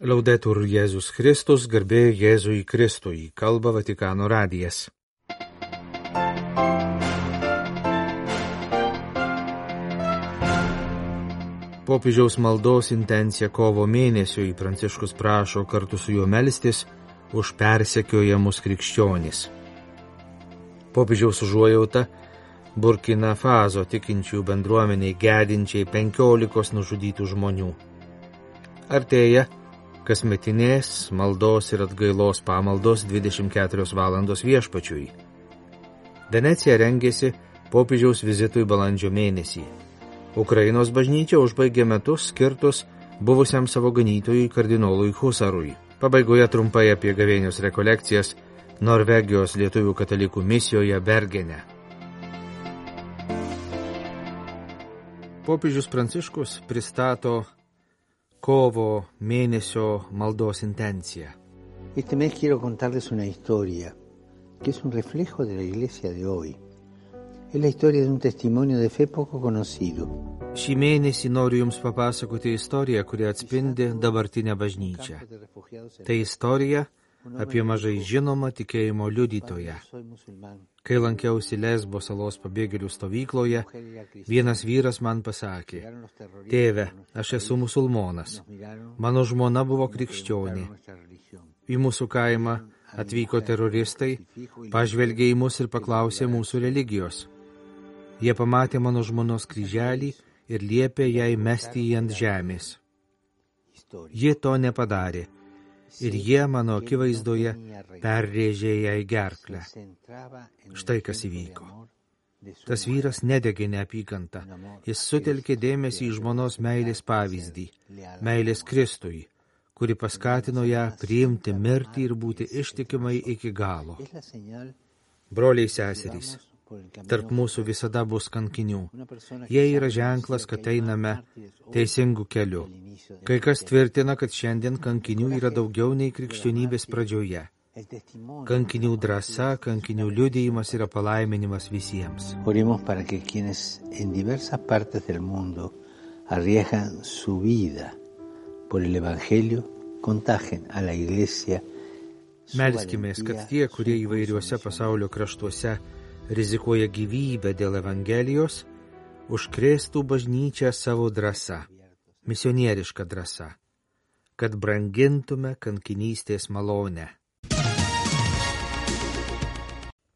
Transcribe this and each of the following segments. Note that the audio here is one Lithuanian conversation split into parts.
Laudetur Jėzus Kristus, garbė Jėzui Kristui, kalba Vatikano radijas. Popiežiaus maldos intencija kovo mėnesiui Pranciškus prašo kartu su juo melstis už persekiojamus krikščionis. Popiežiaus užuojauta Burkina Faso tikinčių bendruomeniai gedinčiai penkiolikos nužudytų žmonių. Artėja kasmetinės maldos ir atgailos pamaldos 24 valandos viešpačiui. Venecija rengėsi popiežiaus vizitui balandžio mėnesį. Ukrainos bažnyčia užbaigė metus skirtus buvusiam savo ganytojui kardinolui Husarui. Pabaigoje trumpai apie gavėnios rekolekcijas Norvegijos lietuvių katalikų misijoje Bergene. Popiežius Pranciškus pristato kovo mėnesio maldos intenciją. Este mes quiero contarles una historia que es un reflejo de la iglesia de hoy. Es la historia de un testimonio de fe poco conocido. Šį mėnesį noriu Jums papasakoti istoriją, kuri atspindi dabartinę bažnyčią. Tai istorija apie mažai žinomą tikėjimo liudytoją. Kai lankiausi Lesbo salos pabėgėlių stovykloje, vienas vyras man pasakė, tėve, aš esu musulmonas, mano žmona buvo krikščionė. Į mūsų kaimą atvyko teroristai, pažvelgė į mus ir paklausė mūsų religijos. Jie pamatė mano žmonos kryželį ir liepė jai mesti jį ant žemės. Ji to nepadarė ir jie mano akivaizdoje perrėžė į gerklę. Štai kas įvyko. Tas vyras nedegė neapykantą, jis sutelkė dėmesį į žmonos meilės pavyzdį, meilės Kristui, kuri paskatino ją priimti mirtį ir būti ištikimai iki galo. Broliai seserys, tarp mūsų visada bus kankinių. Jie yra ženklas, kad einame teisingų kelių. Kai kas tvirtina, kad šiandien kankinių yra daugiau nei krikščionybės pradžioje. Kankinių drąsa, kankinių liudėjimas yra palaiminimas visiems. Oremos para que quienes en diversas partes del mundo arriesgan su vida por el Evangelio contagien a la Iglesia. Melskimės, kad tie, kurie įvairiuose pasaulio kraštuose rizikuoja gyvybę dėl Evangelijos, užkrėstų bažnyčią savo drąsą, misionierišką drąsą, kad brangintume kankinystės malonę.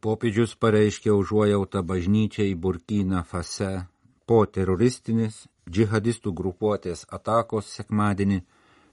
Popiežius pareiškė užuojautą bažnyčiai Burkina Fase po teroristinės džihadistų grupuotės atakos sekmadienį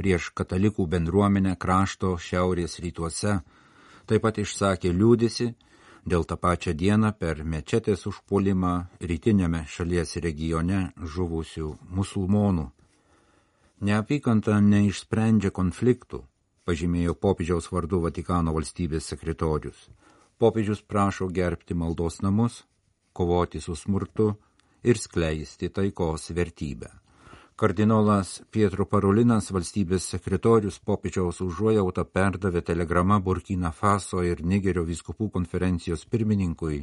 prieš katalikų bendruomenę krašto šiaurės rytuose, taip pat išsakė liūdėsi dėl tą pačią dieną per mečetės užpuolimą rytinėme šalies regione žuvusių musulmonų. Neapykanta neišsprendžia konfliktų, pažymėjo popiežiaus vardu Vatikano valstybės sekretorius. Popiežius prašo gerbti maldos namus, kovoti su smurtu ir skleisti taikos vertybę. Kardinolas Pietro Parulinas, valstybės sekretorius popiežiaus užuojautą perdavė telegramą Burkina Faso ir Nigerio vyskupų konferencijos pirmininkui,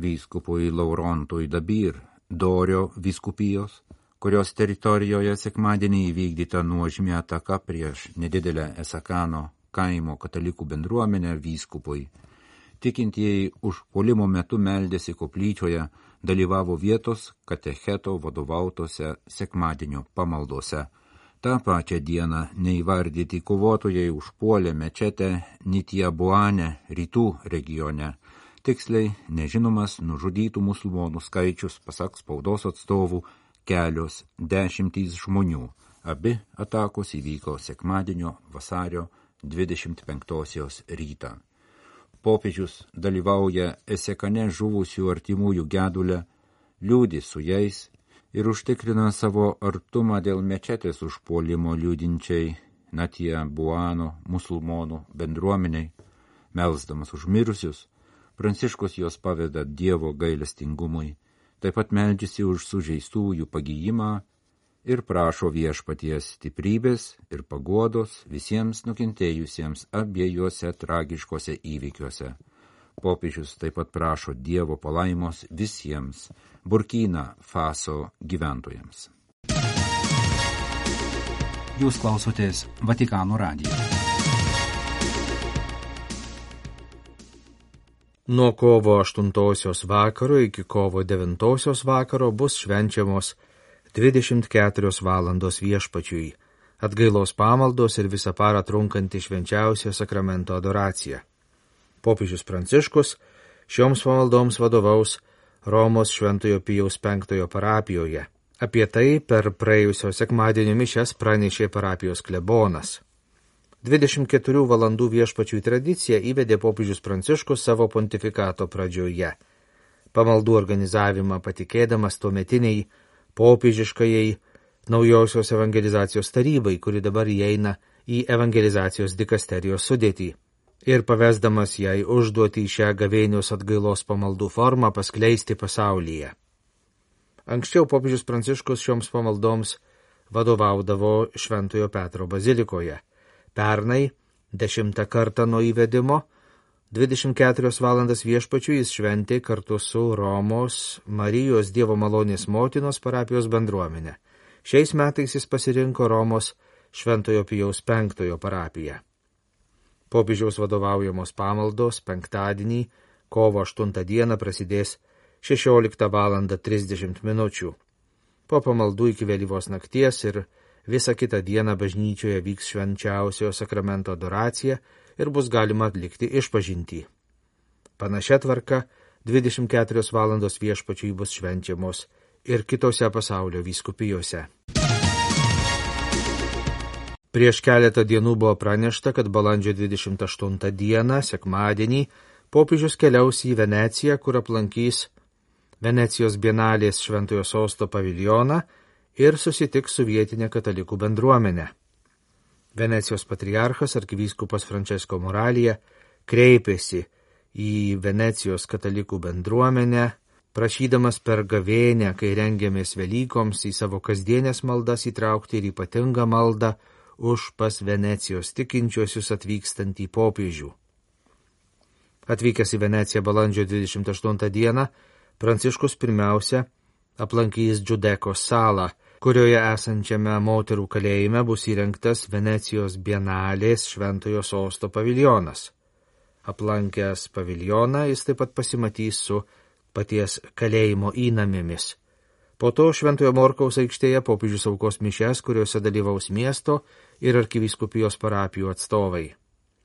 vyskupui Laurontui Dabir, Dorio vyskupijos, kurios teritorijoje sekmadienį įvykdyta nuožmė ataka prieš nedidelę Esakano kaimo katalikų bendruomenę vyskupui. Tikintieji užpuolimo metu meldėsi koplyčioje, dalyvavo vietos katecheto vadovautose sekmadienio pamaldose. Ta pačią dieną neįvardyti kovotojai užpuolė mečetę Nitiabuane rytų regione. Tiksliai nežinomas nužudytų musulmonų skaičius, pasak spaudos atstovų, kelios dešimtys žmonių. Abi atakos įvyko sekmadienio vasario 25 rytą popiežius dalyvauja esekane žuvusių artimųjų gedulę, liūdi su jais ir užtikrina savo artumą dėl mečetės užpuolimo liūdinčiai Natie Buano musulmonų bendruomeniai, melsdamas už mirusius, Pranciškus jos paveda Dievo gailestingumui, taip pat meldžiasi už sužeistųjų pagyjimą ir prašo viešpaties stiprybės ir paguodos visiems nukentėjusiems abiejuose tragiškose įvykiuose. Popiežius taip pat prašo Dievo palaimos visiems Burkina Faso gyventojams. Jūs klausotės Vatikano radijo. Nuo kovo 8 vakaro iki kovo 9 vakaro bus švenčiamos 24 valandos viešpačiui, atgailos pamaldos ir visą parą trunkanti švenčiausio sakramento adoracija. Popiežius Pranciškus šioms pamaldoms vadovaus Romos Šventojo Pijaus V parapijoje. Apie tai per praėjusio sekmadienio mišes pranešė parapijos klebonas. 24 valandų viešpačių tradiciją įvedė popiežius Pranciškus savo pontifikato pradžioje. Pamaldų organizavimą patikėdamas tuometiniai popiežiškajai naujosios evangelizacijos tarybai, kuri dabar įeina į evangelizacijos dikasterijos sudėtį ir pavesdamas jai užduoti šią gavėnios atgailos pamaldų formą paskleisti pasaulyje. Anksčiau popiežius Pranciškus šioms pamaldoms vadovaudavo Šventojo Petro bazilikoje. Pernai, dešimtą kartą nuo įvedimo, 24 valandas viešpačių jis šventė kartu su Romos Marijos Dievo malonės motinos parapijos bendruomenė. Šiais metais jis pasirinko Romos Šventojo Pijaus penktojo parapiją. Popiežiaus vadovaujamos pamaldos penktadienį, kovo 8 dieną prasidės 16 val. 30 minučių. Po pamaldų iki vėlyvos nakties ir visą kitą dieną bažnyčioje vyks švenčiausio sakramento adoracija ir bus galima atlikti išpažinti. Panašia tvarka 24 valandos viešpačiui bus švenčiamos ir kitose pasaulio vyskupijose. Prieš keletą dienų buvo pranešta, kad balandžio 28 dieną, sekmadienį, popiežius keliaus į Veneciją, kur aplankys Venecijos bienalės Šventojo Sosto paviljoną ir susitiks su vietinė katalikų bendruomenė. Venecijos patriarchas arkivyskupas Francesco Moralija kreipėsi į Venecijos katalikų bendruomenę, prašydamas per gavėnę, kai rengiamės Velykoms, į savo kasdienės maldas įtraukti ir ypatingą maldą už pas Venecijos tikinčiuosius atvykstantį popiežių. Atvykęs į Veneciją balandžio 28 dieną, Pranciškus pirmiausia aplankys Džudeko salą, kurioje esančiame moterų kalėjime bus įrengtas Venecijos bienalės šventojo sosto paviljonas. Aplankęs paviljoną jis taip pat pasimatys su paties kalėjimo įnamėmis. Po to Šventojo Morkaus aikštėje popiežius aukos mišes, kuriuose dalyvaus miesto ir arkiviskupijos parapijų atstovai.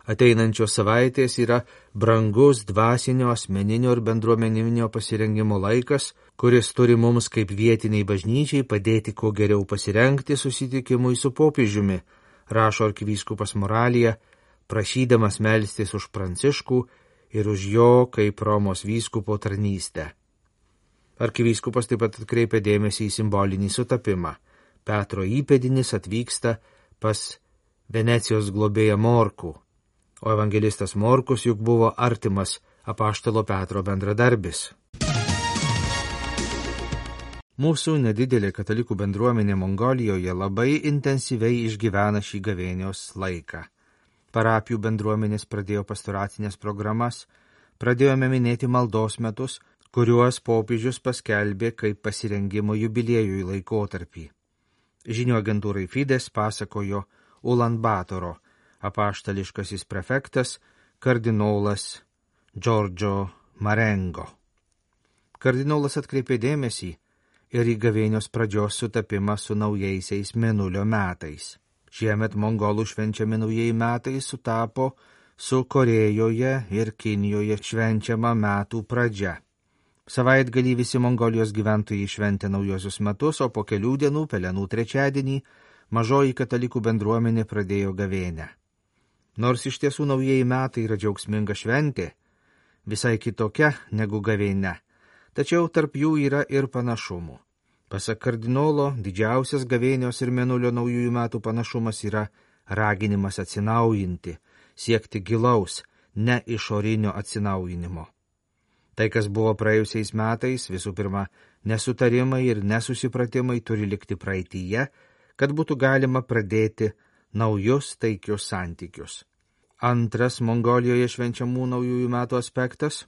Ateinančios savaitės yra brangus dvasinio, asmeninio ir bendruomeninio pasirengimo laikas, kuris turi mums kaip vietiniai bažnyčiai padėti kuo geriau pasirengti susitikimui su popiežiumi, rašo arkivyskupas Moralija, prašydamas melstis už Pranciškų ir už jo kaip Romos vyskupo tarnystę. Arkivyskupas taip pat atkreipia dėmesį į simbolinį sutapimą. Petro įpėdinis atvyksta pas Venecijos globėją Morkų, o evangelistas Morkus juk buvo artimas apaštalo Petro bendradarbis. Mūsų nedidelė katalikų bendruomenė Mongolijoje labai intensyviai išgyvena šį gavėnios laiką. Parapijų bendruomenės pradėjo pastoracinės programas, pradėjome minėti maldos metus, kuriuos popiežius paskelbė kaip pasirengimo jubiliejui laikotarpį. Žinių agentūrai Fides pasakojo Ulan Batoro, apaštališkasis prefektas, kardinolas Džordžo Marengo. Kardinolas atkreipė dėmesį ir į gavėnios pradžios sutapimą su naujaisiais menulio metais. Šiemet mongolų švenčiami naujieji metai sutapo su Korejoje ir Kinijoje švenčiama metų pradžia. Savaitgalį visi Mongolijos gyventojai šventė naujosius metus, o po kelių dienų, pelenų trečiadienį, mažoji katalikų bendruomenė pradėjo gavėnę. Nors iš tiesų naujieji metai yra džiaugsminga šventė, visai kitokia negu gavėne, tačiau tarp jų yra ir panašumų. Pasak kardinolo, didžiausias gavėnios ir menulio naujųjų metų panašumas yra raginimas atsinaujinti, siekti gilaus, ne išorinio atsinaujinimo. Tai, kas buvo praėjusiais metais, visų pirma, nesutarimai ir nesusipratimai turi likti praeitįje, kad būtų galima pradėti naujus taikius santykius. Antras Mongolijoje švenčiamų naujųjų metų aspektas,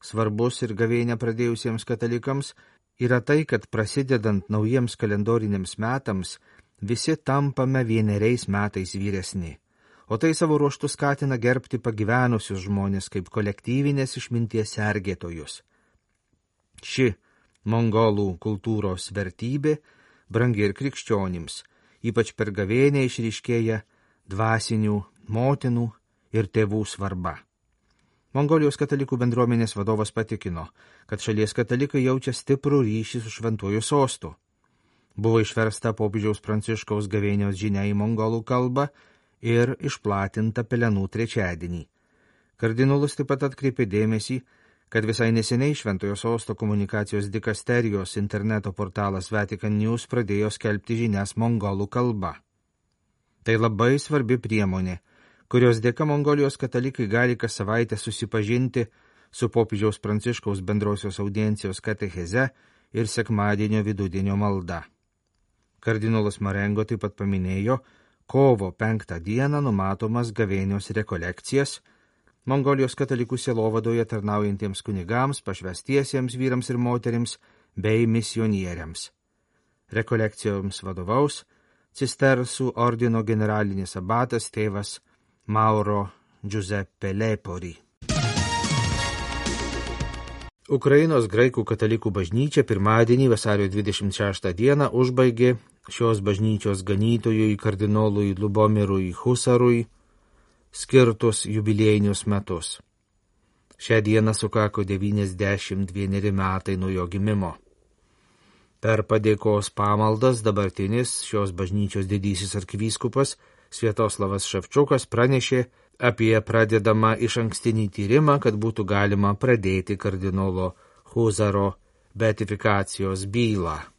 svarbus ir gavėnę pradėjusiems katalikams, yra tai, kad prasidedant naujiems kalendoriniams metams, visi tampame vieneriais metais vyresni, o tai savo ruoštų skatina gerbti pagyvenusius žmonės kaip kolektyvinės išminties sergėtojus. Ši mongolų kultūros vertybė brangi ir krikščionims, ypač per gavėnę išryškėja dvasinių motinų ir tėvų svarba. Mongolijos katalikų bendruomenės vadovas patikino, kad šalies katalikai jaučia stiprų ryšį su šventuoju sostu. Buvo išversta popiežiaus pranciškaus gavėnios žinia į mongolų kalbą ir išplatinta pelenų trečiadienį. Kardinolus taip pat atkreipė dėmesį, kad visai neseniai Šventojo sosto komunikacijos dikasterijos interneto portalas Vatican News pradėjo skelbti žinias mongolų kalba. Tai labai svarbi priemonė, kurios dėka Mongolijos katalikai gali kas savaitę susipažinti su popiežiaus pranciškaus bendrosios audiencijos katecheze ir sekmadienio vidudienio malda. Kardinolas Marengo taip pat paminėjo, kovo penktą dieną numatomas gavėnios rekolekcijas Mongolijos katalikų sielovadoje tarnaujantiems kunigams, pašvestiesiems vyrams ir moterims bei misionieriams. Rekolekcijoms vadovaus Cistersų ordino generalinis abatas tėvas Mauro Giuseppe Lepori. Ukrainos graikų katalikų bažnyčia pirmadienį vasario 26 dieną užbaigė šios bažnyčios ganytojui kardinolui Lubomirui Husarui skirtus jubiliejinius metus. Šią dieną sukako 91 metai nuo jo gimimo. Per padėkos pamaldas dabartinis šios bažnyčios didysis arkivyskupas Svietoslavas Ševčiukas pranešė apie pradedamą iš ankstinį tyrimą, kad būtų galima pradėti kardinolo Huzaro beatifikacijos bylą.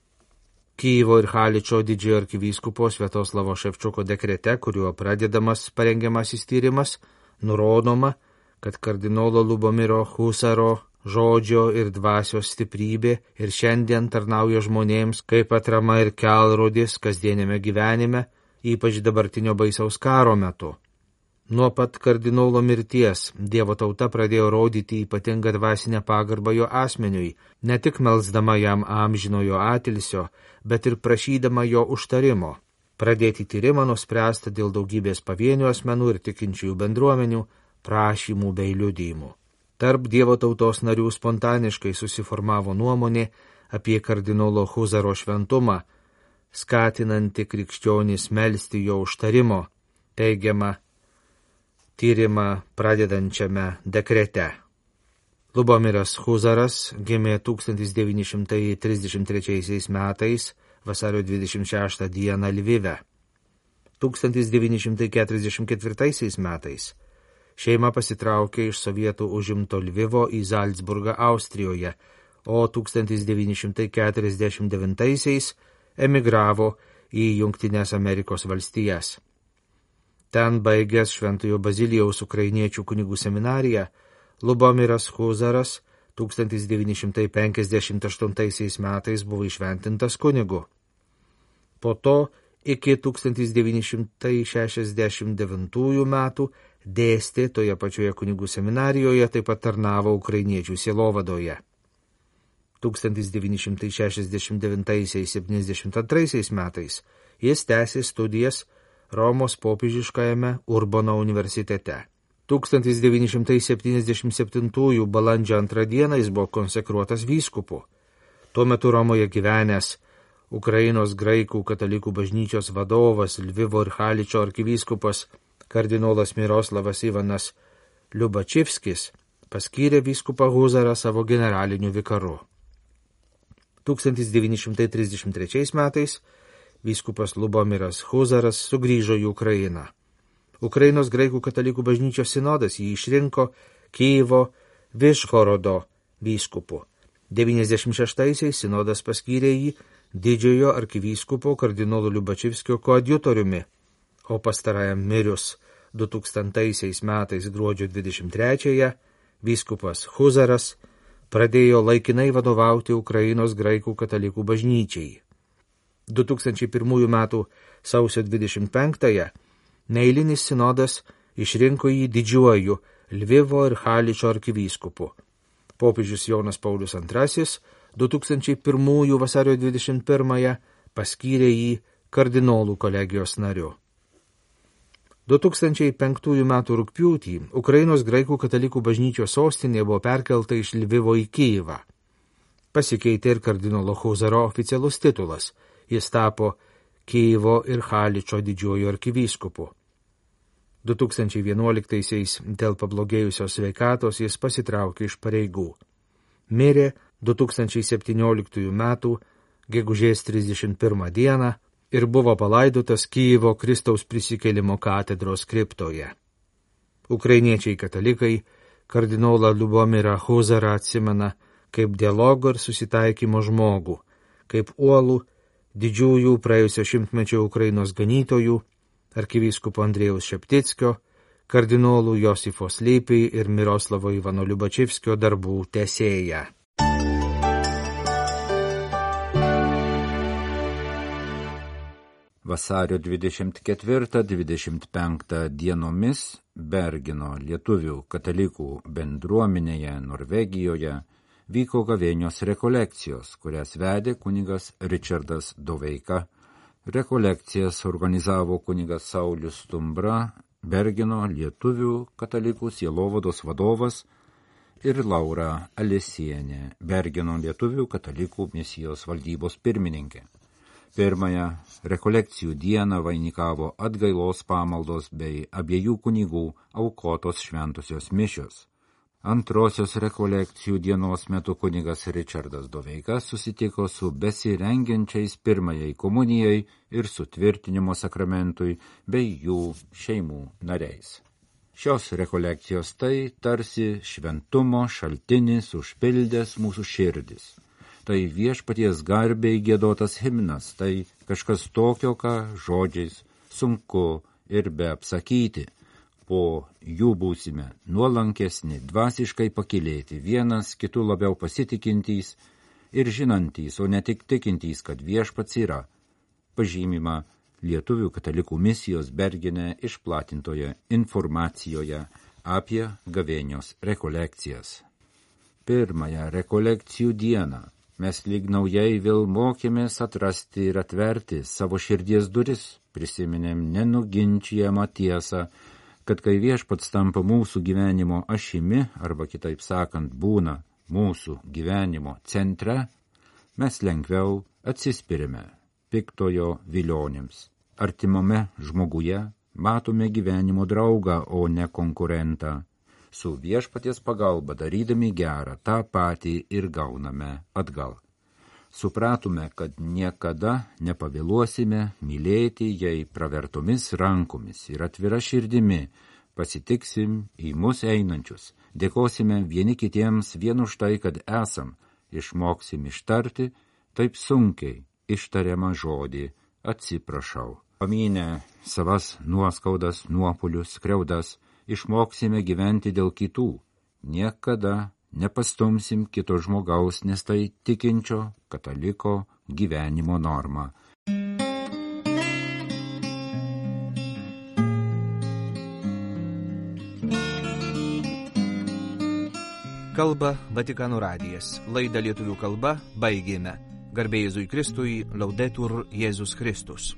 Kyjivo ir Haličio didžiojo arkivyskupo Svietoslavo Ševčiuko dekrete, kuriuo pradedamas parengiamasis tyrimas, nurodoma, kad kardinolo Lubomiro Husaro žodžio ir dvasios stiprybė ir šiandien tarnauja žmonėms kaip atrama ir kelrodis kasdienėme gyvenime ypač dabartinio baisaus karo metu. Nuo pat kardinolo mirties Dievo tauta pradėjo rodyti ypatingą dvasinę pagarbą jo asmeniui, ne tik melzdama jam amžinojo atilsio, bet ir prašydama jo užtarimo. Pradėti tyrimą nuspręsta dėl daugybės pavienių asmenų ir tikinčiųjų bendruomenių prašymų bei liudymų. Tarp Dievo tautos narių spontaniškai susiformavo nuomonė apie kardinolo Huzaro šventumą, skatinanti krikščionys melstį jo užtarimo, teigiama tyrimą pradedančiame dekrete. Lubomiras Huzaras gimė 1933 metais vasario 26 dieną Lvive. 1944 metais šeima pasitraukė iš sovietų užimto Lvivo į Salzburgą Austrijoje, o 1949 emigravo į Junktinės Amerikos valstijas. Ten baigęs Šventojo Bazilijaus ukrainiečių kunigų seminariją, Lubomiras Huzaras 1958 metais buvo išventintas kunigu. Po to iki 1969 metų dėstė toje pačioje kunigų seminarijoje, taip pat tarnavo ukrainiečių sielovadoje. 1969-72 metais jis tęsė studijas Romos popiežiškajame Urbono universitete. 1977 balandžio 2 dieną jis buvo konsekruotas vyskupu. Tuo metu Romoje gyvenęs Ukrainos graikų katalikų bažnyčios vadovas Lvivo ir Haličio arkivyskupas kardinolas Miroslavas Ivanas Liubačivskis paskyrė vyskupą Huzarą savo generaliniu vikaru. 1933 metais vyskupas Lubomiras Huzaras sugrįžo į Ukrainą. Ukrainos graikų katalikų bažnyčios sinodas jį išrinko Kyivo Višhorodo vyskupu. 96-aisiais sinodas paskyrė jį didžiojo arkivyskupo kardinolo Liubačivskio koadjutoriumi, o pastarajam mirius 2000 metais gruodžio 23-ąją vyskupas Huzaras pradėjo laikinai vadovauti Ukrainos graikų katalikų bažnyčiai. 2001 m. sausio 25-ąją neįlinis sinodas išrinko jį didžiuoju Lvivo ir Haličio arkivyskupu. Popiežius Jonas Paulius II 2001 vasario 21-ąją paskyrė jį kardinolų kolegijos nariu. 2005 m. rūpjūtį Ukrainos graikų katalikų bažnyčios sostinė buvo perkelta iš Lvivo į Kyivą. Pasikeitė ir kardinolo Huzaro oficialus titulas. Jis tapo Kyjivo ir Haličio didžiuoju arkivyskupu. 2011-aisiais dėl pablogėjusios sveikatos jis pasitraukė iš pareigų. Mirė 2017 m. gegužės 31 dieną ir buvo palaidotas Kyjivo Kristaus prisikėlimo katedros kriptoje. Ukrainiečiai katalikai kardinolą Liubomirą Huzarą atsimena kaip dialogo ir susitaikymo žmogų, kaip uolų didžiųjų praėjusio šimtmečio Ukrainos ganytojų, arkivyskupo Andrėjaus Šeptickio, kardinolų Josifo Slypį ir Miroslavo Ivano Liubačivskio darbų tesėja. Vasario 24-25 dienomis Bergino lietuvių katalikų bendruomenėje Norvegijoje vyko gavėnios rekolekcijos, kurias vedė kunigas Richardas Doveika. Rekolekcijas organizavo kunigas Saulis Stumbra, Bergino lietuvių katalikų sielovados vadovas ir Laura Alisienė, Bergino lietuvių katalikų misijos valdybos pirmininkė. Pirmąją rekolekcijų dieną vainikavo atgailos pamaldos bei abiejų kunigų aukotos šventosios mišios. Antrosios rekolekcijų dienos metu kunigas Richardas Doveikas susitiko su besirengiančiais pirmajai komunijai ir sutvirtinimo sakramentui bei jų šeimų nariais. Šios rekolekcijos tai tarsi šventumo šaltinis užpildęs mūsų širdis tai viešpaties garbiai gėdotas himnas, tai kažkas tokio, ką žodžiais sunku ir be apsakyti. Po jų būsime nuolankesni, dvasiškai pakilėti, vienas kitų labiau pasitikintys ir žinantys, o ne tik tikintys, kad viešpats yra. Pažymima Lietuvių katalikų misijos Bergene išplatintoje informacijoje apie gavėnios rekolekcijas. Pirmąją rekolekcijų dieną mes lyg naujai vėl mokėmės atrasti ir atverti savo širdies duris, prisiminėm nenuginčiamą tiesą, kad kai viešpats tampa mūsų gyvenimo ašimi, arba kitaip sakant, būna mūsų gyvenimo centre, mes lengviau atsispirime piktojo vilionėms. Artimame žmoguje matome gyvenimo draugą, o ne konkurentą su viešpaties pagalba darydami gerą tą patį ir gauname atgal. Supratome, kad niekada nepavėluosime mylėti jai pravertomis rankomis ir atvira širdimi, pasitiksim į mus einančius, dėkosime vieni kitiems vien už tai, kad esam, išmoksim ištarti taip sunkiai ištariamą žodį. Atsiprašau. Pamynę savas nuoskaudas, nuopolius, kreudas, išmoksime gyventi dėl kitų, niekada nepastumsim kito žmogaus, nes tai tikinčio kataliko gyvenimo norma. Kalba Vatikano radijas. Laidą lietuvių kalba baigėme. Garbėjai Jėzui Kristui, laudetur Jėzus Kristus.